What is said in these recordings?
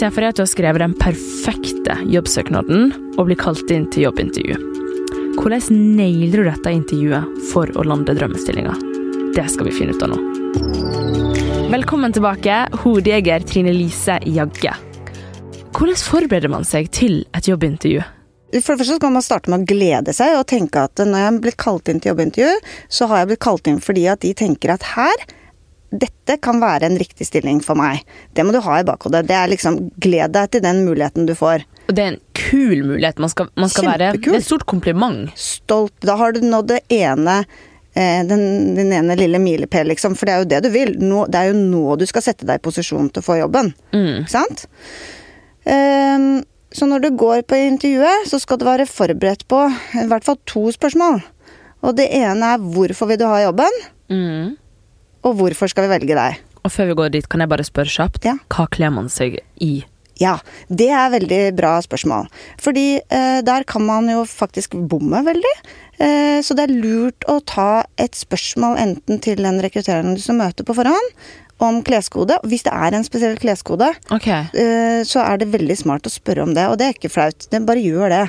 Se for deg at du har skrevet den perfekte jobbsøknaden og blir kalt inn til jobbintervju. Hvordan nailer du dette intervjuet for å lande drømmestillinga? Det skal vi finne ut av nå. Velkommen tilbake, hovedjeger Trine Lise Jagge. Hvordan forbereder man seg til et jobbintervju? For det første kan man starte med å glede seg og tenke at når jeg er blitt kalt inn til jobbintervju, så har jeg blitt kalt inn fordi at de tenker at her dette kan være en riktig stilling for meg. Det må du ha i bakhodet. Det er liksom Gled deg til den muligheten du får. Og det er en kul mulighet. Man skal, man skal være Det er et stort kompliment. Stolt. Da har du nådd det ene eh, den, den, ene lille milepæl, liksom. For det er jo det du vil. Nå, det er jo nå du skal sette deg i posisjon til å få jobben. Mm. Ikke sant? Um, så når du går på intervjuet, så skal du være forberedt på i hvert fall to spørsmål. Og det ene er hvorfor vil du ha jobben? Mm. Og hvorfor skal vi velge deg? Og før vi går dit, kan jeg bare spørre kjapt. Ja. Hva kler man seg i? Ja, det er veldig bra spørsmål. Fordi eh, der kan man jo faktisk bomme veldig. Eh, så det er lurt å ta et spørsmål enten til den rekruttereren du som møter på forhånd, om kleskode. Hvis det er en spesiell kleskode, okay. eh, så er det veldig smart å spørre om det. Og det er ikke flaut. Det bare gjør det.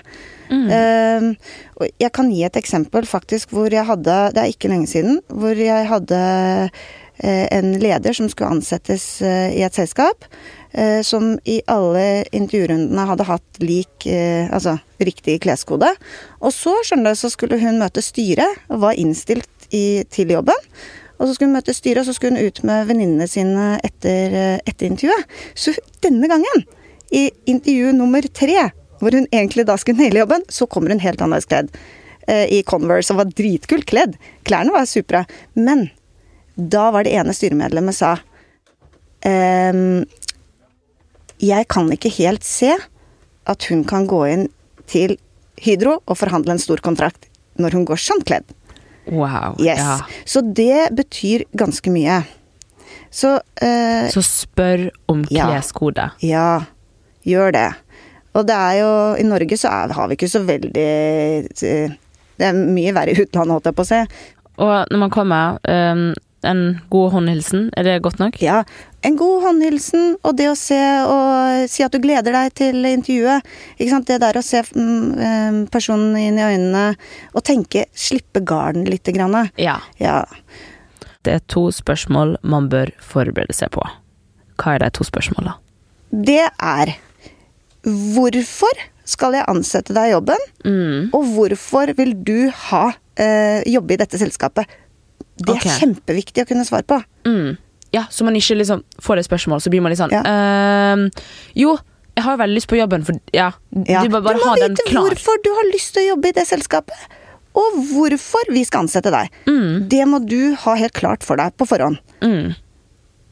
Mm. Uh, jeg kan gi et eksempel faktisk hvor jeg hadde Det er ikke lenge siden. Hvor jeg hadde uh, en leder som skulle ansettes uh, i et selskap. Som i alle intervjurundene hadde hatt lik Altså riktig kleskode. Og så, skjønner du, så skulle hun møte styret og var innstilt i, til jobben. Og så skulle hun møte styret, og så skulle hun ut med venninnene sine etter, etter intervjuet. Så denne gangen, i intervju nummer tre, hvor hun egentlig da skulle naile jobben, så kommer hun helt annerledes kledd. Eh, I Converse og var dritkult kledd. Klærne var supre. Men da var det ene styremedlemmet sa ehm, Jeg kan ikke helt se at hun kan gå inn til Hydro og forhandle en stor kontrakt når hun går sånn kledd. Wow. Yes. Ja. Så det betyr ganske mye. Så eh, Så spør om kleskode. Ja, gjør det. Og det er jo I Norge så er, har vi ikke så veldig eh, Det er mye verre i utlandet, holdt jeg på å si. Og når man kommer, um, en god håndhilsen, er det godt nok? Ja, en god håndhilsen og det å se og si at du gleder deg til intervjuet. Ikke sant? Det der å se mm, eh, personen inn i øynene og tenke Slippe garden lite grann. Ja. Ja. Det er to spørsmål man bør forberede seg på. Hva er de to spørsmåla? Det er Hvorfor skal jeg ansette deg i jobben? Mm. Og hvorfor vil du ha eh, jobbe i dette selskapet? Det er kjempeviktig å kunne svare på. Mm. Ja, så man ikke liksom får det spørsmålet, så blir man litt sånn Ja. ehm, Jo, jeg har veldig lyst på jobben, for ja, Ja. Du bare du må ha den vite hvorfor du har lyst til å jobbe i det selskapet. Og hvorfor vi skal ansette deg. Mm. Det må du ha helt klart for deg på forhånd. Mm.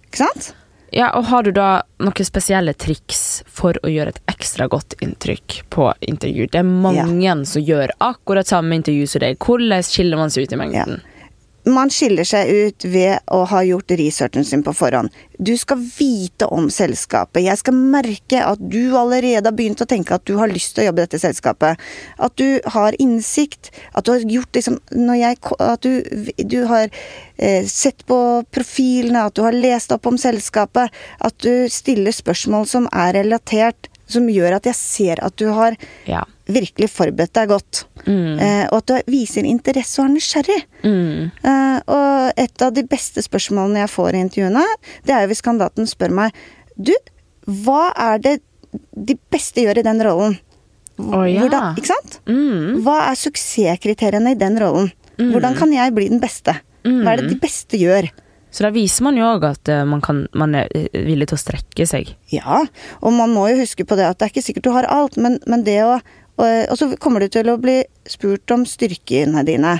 Ikke sant? Ja, og har du da noen spesielle triks for å gjøre et ekstra godt inntrykk på intervju? Det er mange som gjør akkurat samme intervju som deg. Hvordan skiller man seg ut i mengden? Man skiller seg ut ved å ha gjort researchen sin på forhånd. Du skal vite om selskapet. Jeg skal merke at du allerede har begynt å tenke at du har lyst til å jobbe i dette selskapet. At du har innsikt. At du har gjort liksom jeg, At du, du har eh, sett på profilene, at du har lest opp om selskapet. At du stiller spørsmål som er relatert, som gjør at jeg ser at du har Ja. Virkelig forberedt deg godt. Mm. Eh, og at du viser interesse og er nysgjerrig. Mm. Eh, og et av de beste spørsmålene jeg får i intervjuene, det er jo hvis kandidaten spør meg Du, hva er det de beste gjør i den rollen? Oh, ja. Hvordan, ikke sant? Mm. Hva er suksesskriteriene i den rollen? Mm. Hvordan kan jeg bli den beste? Hva er det de beste gjør? Så da viser man jo òg at eh, man, kan, man er villig til å strekke seg. Ja, og man må jo huske på det at det er ikke sikkert du har alt, men, men det å og, så kommer du til å bli spurt om styrkene dine.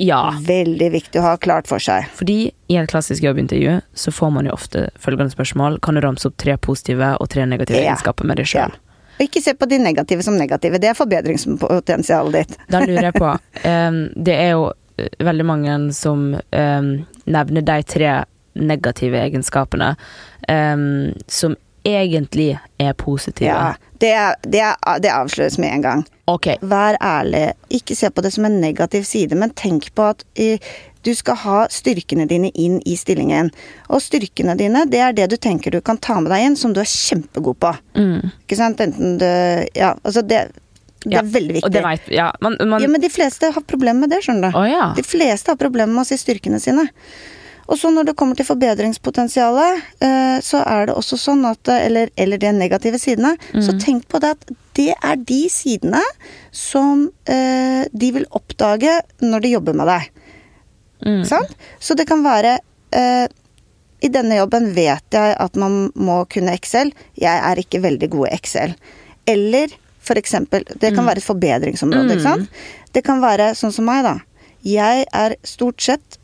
Ja. Veldig viktig å ha klart for seg. Fordi i et klassisk jobbintervju så får man jo ofte følgende spørsmål. Kan du ramse opp tre positive og tre negative Ja. egenskaper med deg Ja. sjøl? Og ikke se på de negative som negative. Det er forbedringspotensialet ditt. Da lurer jeg på Um, Det er jo eh, veldig mange som um, nevner de tre negative egenskapene um, som egentlig er positive. Ja, det, det, det avsløres med en gang. Ok. Vær ærlig. Ikke se på det som en negativ side, men tenk på at i, du skal ha styrkene dine inn i stillingen. Og styrkene dine, det er det du tenker du kan ta med deg inn, som du er kjempegod på. Mm. Ikke sant? Enten du Ja, altså det, det Ja, er veldig viktig. Vet Ja, man, man Ja, men de fleste har problemer med det, skjønner du. Oh, ja. De fleste har problemer med å si styrkene sine. Og så når det kommer til forbedringspotensialet, eh, så er det også sånn at eh, Eller, eller de negative sidene. Mm. Så tenk på det at det er de sidene som eh, de vil oppdage når de jobber med deg. Mm. Sant? Så det kan være I denne jobben vet jeg at man må kunne Excel. Jeg er ikke veldig god i Excel. Eller for eksempel Det kan være et forbedringsområde, ikke sant. Det kan være sånn som meg, da. Jeg er stort sett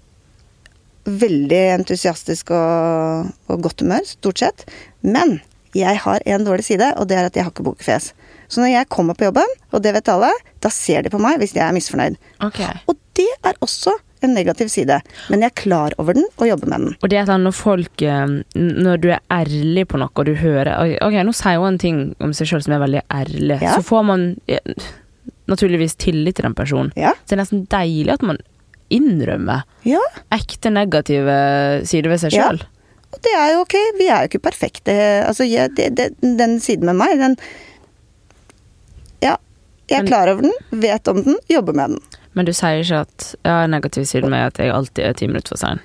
veldig entusiastisk og, og godt humør, stort sett. Men jeg har en dårlig side, og det er at jeg har ikke bokefjes. Så når jeg kommer på jobben, og det vet alle, da ser de på meg hvis jeg er misfornøyd. Okay. Og det er også en negativ side. Men jeg er klar over den og jobber med den. Og det er sånn når folk eh, Når du er ærlig på noe, og du hører Ok, nå sier hun en ting om seg sjøl som er veldig ærlig, Ja. så får man eh, naturligvis tillit til den personen. Ja. Så det er nesten deilig at man innrømmer Ja, ekte negative sider ved seg Ja. sjøl. og det er jo ok. Vi er jo ikke perfekte. Altså, jeg, det, det, den siden med meg, den Ja. Jeg er Men- klar over den, vet om den, jobber med den. Men du sier ikke at ja, en negativ side med at jeg alltid er ti minutter for sein.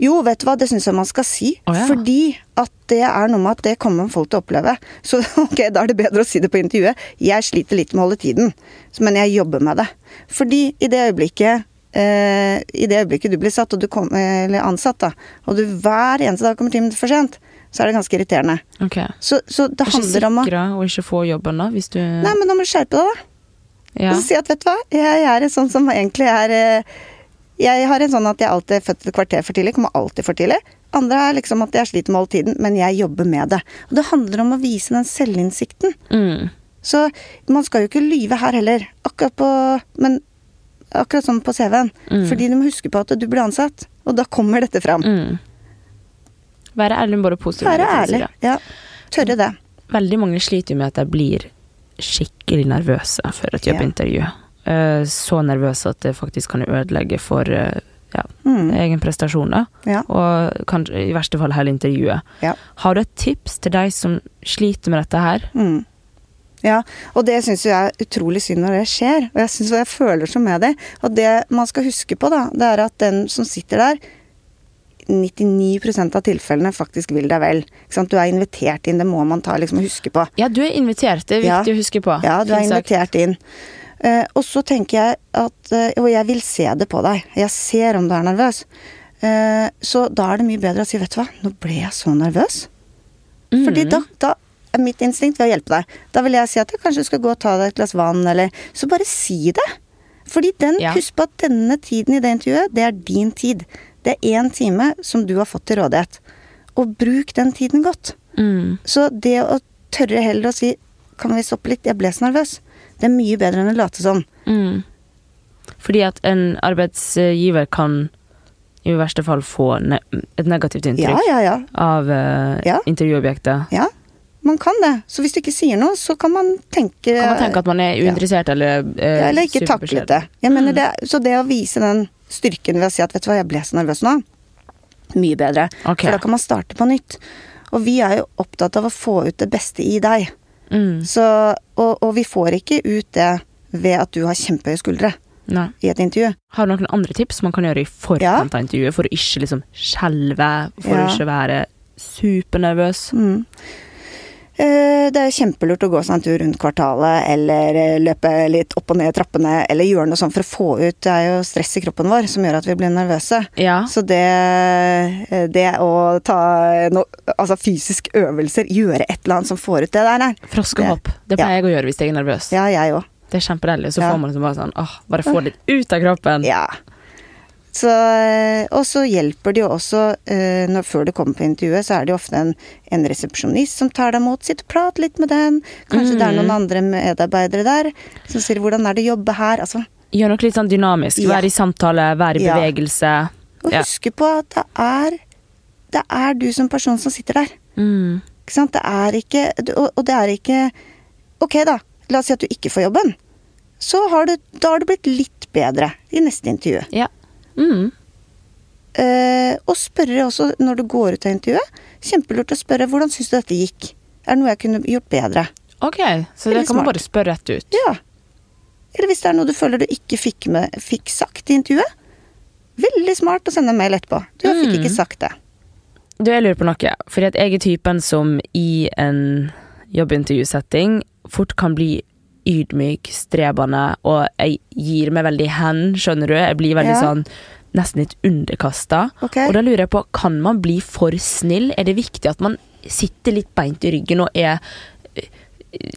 Jo, vet du hva, det syns jeg man skal si. Oh, ja. Fordi at det er noe med at det kommer folk til å oppleve. Så ok, da er det bedre å si det på intervjuet. Jeg sliter litt med å holde tiden, men jeg jobber med det. Fordi i det øyeblikket eh, I det øyeblikket du blir satt, og du kom, eller ansatt, da, og du hver eneste dag kommer ti minutter for sent, så er det ganske irriterende. Ok. Så, så det Ikke handler om å sikre å ikke få jobben, da, hvis du Nei, men da må du skjerpe deg, da. ja. Og så si at vet du hva, jeg er sånn som egentlig er eh, Jeg har en sånn at jeg alltid er født et kvarter for tidlig, kommer alltid for tidlig. Andre er liksom at jeg sliter med å holde tiden, men jeg jobber med det. Og det handler om å vise den selvinnsikten. mm. Så man skal jo ikke lyve her heller. Akkurat på Men akkurat som på CV-en. Mm. Fordi du må huske på at du blir ansatt, og da kommer dette fram. Mm. Være ærlig med bare positive og Være ærlig. Ja. Tørre det. Veldig mange sliter jo med at de blir skikkelig nervøse før et jobbintervju. Ja. Så nervøse at det faktisk kan ødelegge for eh, ja, Mm. egen prestasjon, da. Ja. Og kanskje i verste fall hele intervjuet. Ja. Har du et tips til deg som sliter med dette her? Mm. Ja, og det syns jeg er utrolig synd når det skjer. Og jeg, synes, jeg føler så med det. Og det man skal huske på, da, det er at den som sitter der 99% av tilfellene faktisk vil deg vel. Du er invitert inn, det må man ta liksom huske på. Ja, du er invitert, det er Ja. viktig å huske på. Ja, du er invitert inn. Uh, og så tenker jeg at uh, Og jeg vil se det på deg. Jeg ser om du er nervøs. Uh, så da er det mye bedre å si, vet du hva, nå ble jeg så nervøs. Mm. Fordi da, da mitt instinkt ved å hjelpe deg. Da vil jeg si at jeg kanskje skal gå og ta deg et glass vann, eller Så bare si det. Fordi den, Ja. husk på at denne tiden i det intervjuet, det er din tid. Det er én time som du har fått til rådighet. Og bruk den tiden godt. Mm. Så det å tørre heller å si Kan vi stoppe litt? Jeg ble så nervøs. Det er mye bedre enn å late som. Mm. Fordi at en arbeidsgiver kan i verste fall få ne et negativt inntrykk ja, ja. av uh, Ja. intervjuobjektet. Ja, man kan det. Så hvis du ikke sier noe, så kan man tenke Kan man tenke at man er uinteressert eller eh, ja, Eller ikke taklet det. Mm. det. Så det å vise den styrken ved å si at vet du hva, jeg ble så nervøs nå, mye bedre. Ok. For da kan man starte på nytt. Og vi er jo opptatt av å få ut det beste i deg. Mm. Så, og, og vi får ikke ut det ved at du har kjempehøye skuldre Nei. i et intervju. Har du noen andre tips man kan gjøre i forkant av intervjuet, for å ikke liksom skjelve, for Ja. å ikke være supernervøs? Mm. Eh, Det er kjempelurt å gå seg en tur rundt kvartalet, eller eh, løpe litt opp og ned trappene, eller gjøre noe sånt for å få ut Det er jo stress i kroppen vår som gjør at vi blir nervøse. Ja. Så det, eh, det å ta no, altså fysisk øvelser, gjøre et eller annet som får ut det der, nei. Froskehopp. Det pleier jeg å gjøre hvis jeg er nervøs. Ja, jeg òg. Det er kjempedeilig. Så får man liksom bare sånn åh, bare få det litt ut av kroppen. Ja. Så, eh, og så hjelper det jo også, eh, når, før du kommer på intervjuet, så er det jo ofte en, en resepsjonist som tar deg imot. Sitt og prat litt med den. Kanskje det er noen andre medarbeidere der som sier 'hvordan er det å jobbe her'? Altså, Gjør noe litt sånn dynamisk. Ja. Være i samtale, være i Ja. bevegelse. og Ja. huske på at det er, det er du som person som sitter der. Mm. Ikke sant. Det er ikke Og, og det er ikke Ok, da. La oss si at du ikke får jobben. Så har du, da har du blitt litt bedre i neste intervju. Ja. Mm. Eh, og spørre også når du går ut av intervjuet. Kjempelurt å spørre hvordan syns du dette gikk. Er det noe jeg kunne gjort bedre? Ok, så det Veldig kan man bare spørre rett ut. Ja. Eller hvis det er noe du føler du ikke fikk, med, fikk sagt i intervjuet. Veldig smart å sende en mail etterpå. Du, mm. fikk ikke sagt det. Du, jeg lurer på noe. Fordi at jeg er typen som i en jobbintervjusetting fort kan bli ydmyk, strebende, og jeg gir meg veldig hen, skjønner du. Jeg blir veldig Ja. sånn nesten litt underkasta. Okay. Og da lurer jeg på, kan man bli for snill? Er det viktig at man sitter litt beint i ryggen og er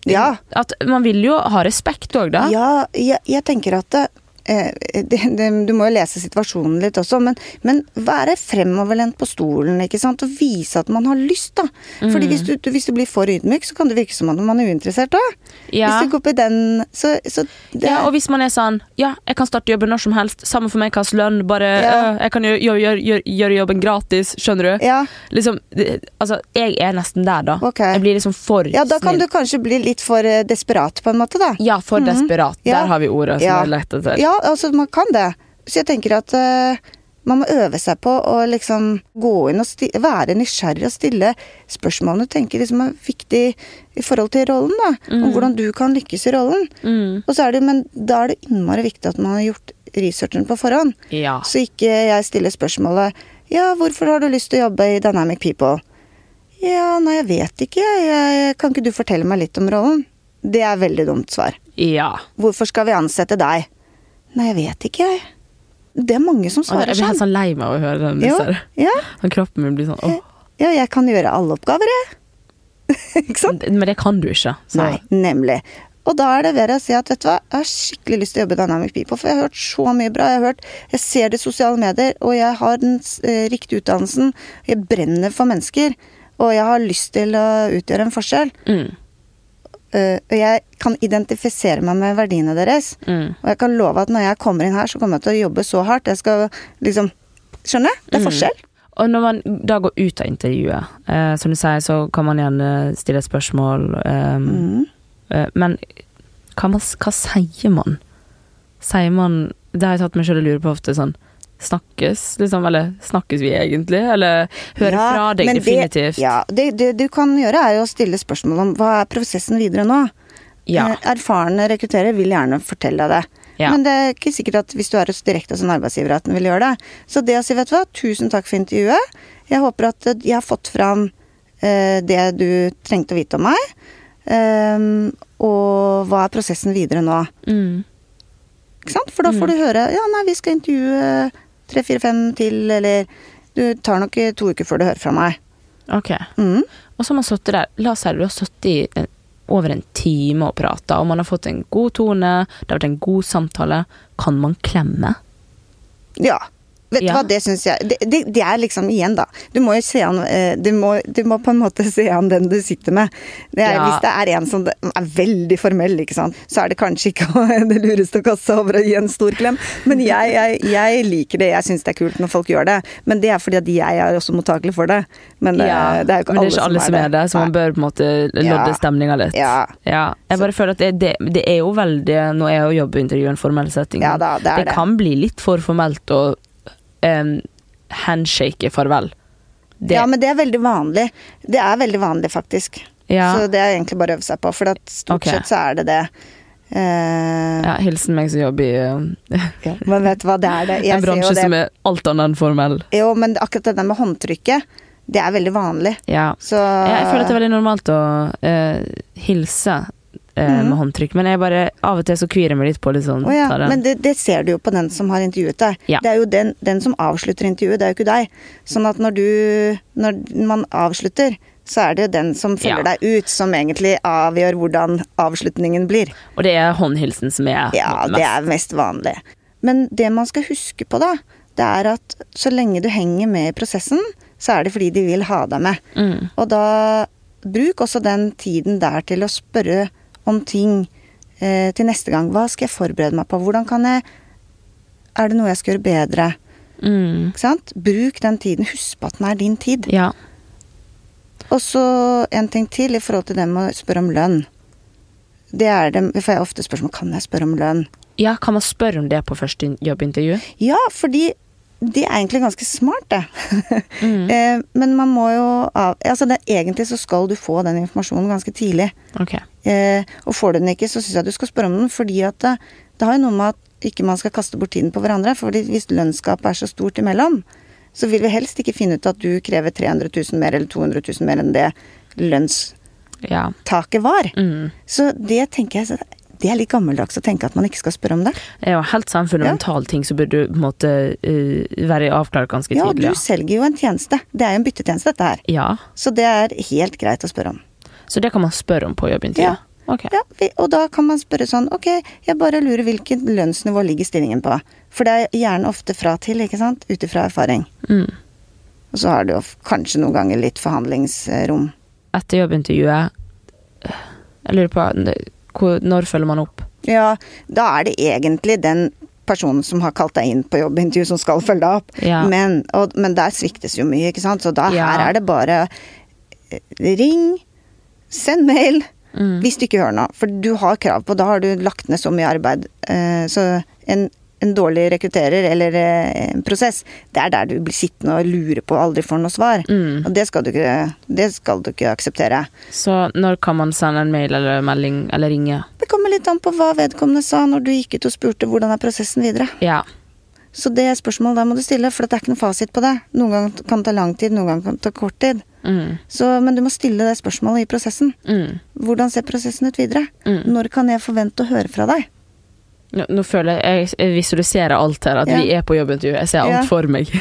Ja. At man vil jo ha respekt òg, da. Ja, jeg, jeg tenker at det, eh, Du må jo lese situasjonen litt også, men, men være fremoverlent på stolen, ikke sant. Og vise at man har lyst, da. Fordi hvis du, hvis du blir for ydmyk, så kan det virke som om man er uinteressert òg. Ja. Hvis du går på den Så, så det, Ja, og hvis man er sånn Ja, jeg kan starte jobben når som helst. Samme for meg hva slags lønn. Bare Ja. øh, Jeg kan gjøre, gjør, gjør, gjør jobben gratis. Skjønner du? ja, Liksom, altså, jeg er nesten der, da. Ok. Jeg blir liksom for ja, da kan snill. du kanskje bli litt for eh, desperat, på en måte, da. Ja, for desperat. Ja. Der har vi ordet som Ja. er lett etter. Ja, altså man kan det. Så jeg tenker at uh, man må øve seg på å liksom gå inn og sti være nysgjerrig og stille spørsmålene du tenker liksom er viktig i forhold til rollen, da. Om hvordan du kan lykkes i rollen. Mm. Og så er det, men da er det innmari viktig at man har gjort researchen på forhånd. Ja. Så ikke jeg stiller spørsmålet Ja, hvorfor har du lyst til å jobbe i Dynamic People? Ja, nei, jeg vet ikke, jeg. jeg. Kan ikke du fortelle meg litt om rollen? Det er veldig dumt svar. ja. Hvorfor skal vi ansette deg? Nei, jeg vet ikke, jeg. Det er mange som svarer sånn. jeg blir helt sånn. sånn lei meg av å høre den. Ja, Og kroppen min blir sånn åh. ja, jeg kan gjøre alle oppgaver, jeg. ikke sant? Men det kan du ikke. Så. Nei, nemlig. Og da er det bedre å si at vet du hva, jeg har skikkelig lyst til å jobbe i Dynamic People, for jeg har hørt så mye bra. Jeg har hørt, jeg ser det i sosiale medier, og jeg har den eh, riktige utdannelsen. Jeg brenner for mennesker, og jeg har lyst til å utgjøre en forskjell. Mm. Eh, og jeg kan identifisere meg med verdiene deres. Mm. Og jeg kan love at når jeg kommer inn her, så kommer jeg til å jobbe så hardt. Jeg skal liksom Skjønner? Det er Mm. forskjell. Og når man da går ut av intervjuet, eh, som du sier, så kan man gjerne stille spørsmål. eh, Mm. eh, men hva, hva sier man? Sier man Det har jeg tatt meg selv og lurer på ofte sånn Snakkes, liksom? Eller snakkes vi egentlig? Eller høre Ja, fra deg definitivt? Det, ja, det, det du kan gjøre, er jo å stille spørsmål om hva er prosessen videre nå. Ja. Eh, Erfarne rekrutterer vil gjerne fortelle deg det. Ja. Men det er ikke sikkert at hvis du er direkte hos en arbeidsgiver at den vil gjøre det. Så det å si, vet du hva, tusen takk for intervjuet. Jeg håper at eh, jeg har fått fram eh, det du trengte å vite om meg. Ehm, og hva er prosessen videre nå? Mm. For da får du høre ja, nei, vi skal intervjue tre, fire, fem til, eller du tar nok to uker før du hører fra meg. Ok. Mm. Og så har man sittet der La oss si du har sittet i en, over en time og prata, og man har fått en god tone, det har vært en god samtale. Kan man klemme? Ja. Vet du Ja. hva, det syns jeg det, det, det er liksom igjen, da. Du må jo se an eh, du må, du må på en måte se an den du sitter med. Det er, Ja. Hvis det er en som er veldig formell, ikke sant, så er det kanskje ikke det lureste å kaste over og gi en stor klem. Men jeg, jeg, jeg liker det. Jeg syns det er kult når folk gjør det. Men det er fordi at jeg er også mottakelig for det. Men det, Ja, det er jo ikke alle, er ikke alle som er det, så man bør på en måte lodde stemninga litt. Ja. Jeg bare føler at det, det, det er jo veldig Nå er jo jobbintervju en formell setting. Ja da, det er det. kan bli litt for formelt å um, handshake farvel. Det, Ja, men det er veldig vanlig. Det er veldig vanlig, faktisk. Ja. Så det er egentlig bare å øve seg på, for stort okay. sett så er det det. Uh, ja, hilsen meg som jobber i uh, ja. Men vet du hva, det er det. Jeg en bransje som er alt annet enn formell. Jo, men akkurat det der med håndtrykket, det er veldig vanlig. Ja. Så Jeg føler at det er veldig normalt å uh, hilse eh, Mhm. med håndtrykk, men jeg bare av og til så kvirer jeg meg litt på litt sånn Oh, ja. Men det, det ser du jo på den som har intervjuet deg. Ja. Det er jo den, den som avslutter intervjuet, det er jo ikke deg. Sånn at når du Når man avslutter, så er det den som følger Ja. deg ut, som egentlig avgjør hvordan avslutningen blir. Og det er håndhilsen som er Ja, mest. det er mest vanlig. Men det man skal huske på, da, det er at så lenge du henger med i prosessen, så er det fordi de vil ha deg med. Mm. Og da bruk også den tiden der til å spørre om ting eh, til neste gang. Hva skal jeg forberede meg på? Hvordan kan jeg Er det noe jeg skal gjøre bedre? Mm. Ikke sant? Bruk den tiden. Husk på at den er din tid. Ja. Og så en ting til i forhold til det med å spørre om lønn. Det er det, for jeg ofte spørsmål kan jeg spørre om lønn. Ja, kan man spørre om det på første jobbintervju? Ja, fordi det er egentlig ganske smart, det. Mm. Eh, Men man må jo av... Altså, det, egentlig så skal du få den informasjonen ganske tidlig. Okay. Eh, og får du den ikke, så syns jeg du skal spørre om den, fordi at det, det har jo noe med at ikke man skal kaste bort tiden på hverandre. For hvis lønnsgapet er så stort imellom, så vil vi helst ikke finne ut at du krever 300 000 mer eller 200 000 mer enn det lønnstaket var. Mm. Så det tenker jeg så Det er litt gammeldags å tenke at man ikke skal spørre om det. Jo helt sånn ja. ting så burde på en måte uh, være avklart ganske Ja, tidlig. du selger jo en tjeneste. Det er jo en byttetjeneste, dette her. Ja. Så det er helt greit å spørre om. Så det kan man spørre om på jobbintervju? Ja. Okay. Ja, og da kan man spørre sånn Ok, jeg bare lurer hvilket lønnsnivå ligger stillingen på? For det er gjerne ofte fra til, ikke sant? Ut ifra erfaring. Mm. Og så har du jo kanskje noen ganger litt forhandlingsrom. Etter jobbintervjuet eh, Jeg lurer på hvor, Når følger man opp? Ja, da er det egentlig den personen som har kalt deg inn på jobbintervju, som skal følge deg opp. Ja. Men, og, men der sviktes jo mye, ikke sant. Så da Ja. her er det bare eh, ring, send mail. Mm. Hvis du ikke hører noe. For du har krav på Da har du lagt ned så mye arbeid. Eh, så en, en dårlig rekrutterer eller eh, en prosess, det er der du blir sittende og lure på og aldri får noe svar. Mm. Og det skal, du ikke, det skal du ikke akseptere. Så når kan man sende en mail eller melding eller ringe? Det kommer litt an på hva vedkommende sa når du gikk ut og spurte hvordan er prosessen videre. Ja. Så det spørsmålet der må du stille, for det er ikke noen fasit på det. Noen ganger kan det ta lang tid, noen ganger kan det ta kort tid. Mm. Så, men du må stille det spørsmålet i prosessen. Mm. Hvordan ser prosessen ut videre? Mm. Når kan jeg forvente å høre fra deg? Nå, nå føler jeg Jeg visualiserer alt her, at Ja. vi er på jobbintervju. Jeg ser alt Ja. for meg.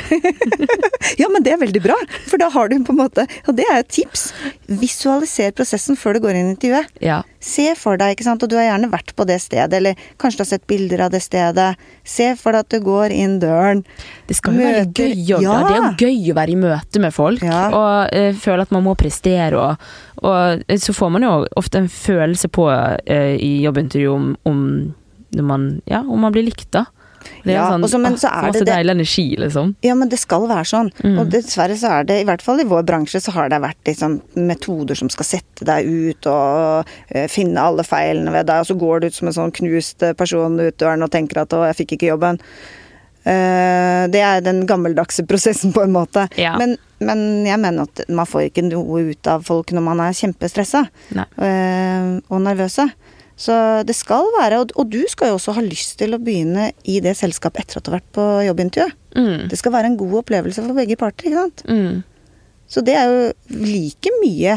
Ja, men det er veldig bra, for da har du på en måte Og det er et tips. Visualiser prosessen før du går inn i intervjuet. Ja. Se for deg, ikke sant, og du har gjerne vært på det stedet, eller kanskje du har sett bilder av det stedet. Se for deg at du går inn døren. Det skal jo være gøy. å- Ja. Det er jo gøy å være i møte med folk og uh, føle at man må prestere. Og, og så får man jo ofte en følelse på uh, i jobbintervju om, om, når man, ja, om man blir likt, da. Det er Ja, sånn, også, men så er masse det det- deilig energi, liksom. Ja, men det skal være sånn. Mm. Og dessverre så er det, i hvert fall i vår bransje, så har det vært liksom metoder som skal sette deg ut og uh, finne alle feilene ved deg, og så går du ut som en sånn knust eh, person ut døren og tenker at 'å, jeg fikk ikke jobben'. Uh, det er den gammeldagse prosessen, på en måte. Ja. Men, men jeg mener at man får ikke noe ut av folk når man er kjempestressa uh, og nervøse. Så det skal være, og, du skal jo også ha lyst til å begynne i det selskapet etter at du har vært på jobbintervjuet. Mm. Det skal være en god opplevelse for begge parter, ikke sant. Mm. Så det er jo like mye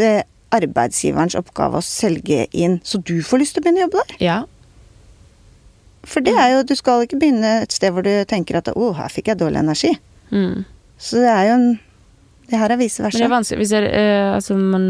eh, arbeidsgiverens oppgave å selge inn, så du får lyst til å begynne å jobbe der. Ja. For det er jo, du skal ikke begynne et sted hvor du tenker at å, her fikk jeg dårlig energi. Mm. Så det er jo en Det her er vice Men det er vanskelig. Hvis jeg, eh, altså, man,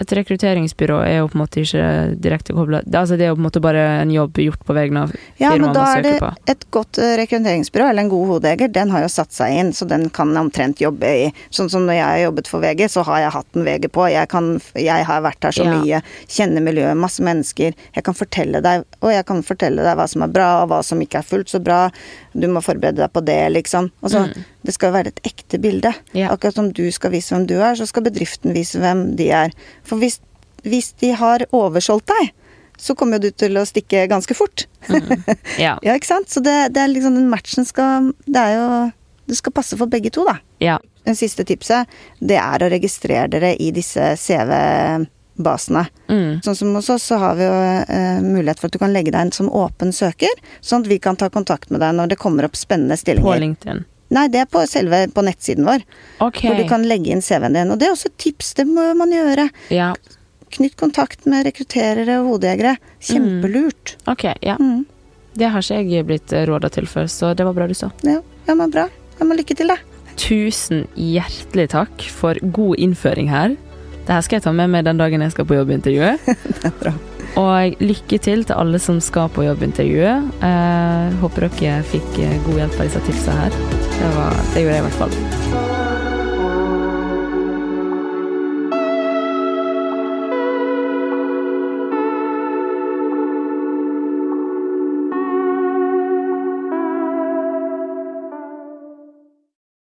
et rekrutteringsbyrå er jo på en måte ikke direkte kobla altså, det er jo på en måte bare en jobb gjort på vegne av Ja, men da er det et godt eh, rekrutteringsbyrå, eller en god hodeeier, den har jo satt seg inn, så den kan omtrent jobbe i Sånn som når jeg har jobbet for VG, så har jeg hatt en VG på. Jeg, kan, jeg har vært her så Ja. mye, kjenner miljøet, masse mennesker. Jeg kan fortelle deg, og jeg kan fortelle deg hva som er bra, og hva som ikke er fullt så bra. Du må forberede deg på det, liksom. Altså, Mm. Det skal være et ekte bilde. Ja. Akkurat som du skal vise hvem du er, så skal bedriften vise hvem de er. For hvis, hvis de har oversolgt deg, så kommer jo du til å stikke ganske fort. Ja. Ja, ikke sant? Så det, det er liksom den matchen skal Det er jo Det skal passe for begge to, da. ja. Det siste tipset, det er å registrere dere i disse CV-basene. Mm. Sånn som hos oss, så har vi jo eh, mulighet for at du kan legge deg inn som åpen søker, sånn at vi kan ta kontakt med deg når det kommer opp spennende stillinger. På. LinkedIn. Nei, det er på selve på nettsiden vår, Okay. hvor du kan legge inn CV-en din. Og det er også tips, det må man gjøre. Ja. Knytt kontakt med rekrutterere og hodejegere. Kjempelurt. Ok, ja. Mm. Det har ikke jeg blitt råda til før, så det var bra du sa. Ja, ja, men bra. Ja, men lykke til, da. Tusen hjertelig takk for god innføring her. Det her skal jeg ta med meg den dagen jeg skal på jobbintervjuet. det er Bra. Og lykke til til alle som skal på jobbintervjuet. Eh, håper dere fikk eh, god hjelp av disse tipsa her. Det, var, det gjorde jeg i hvert fall.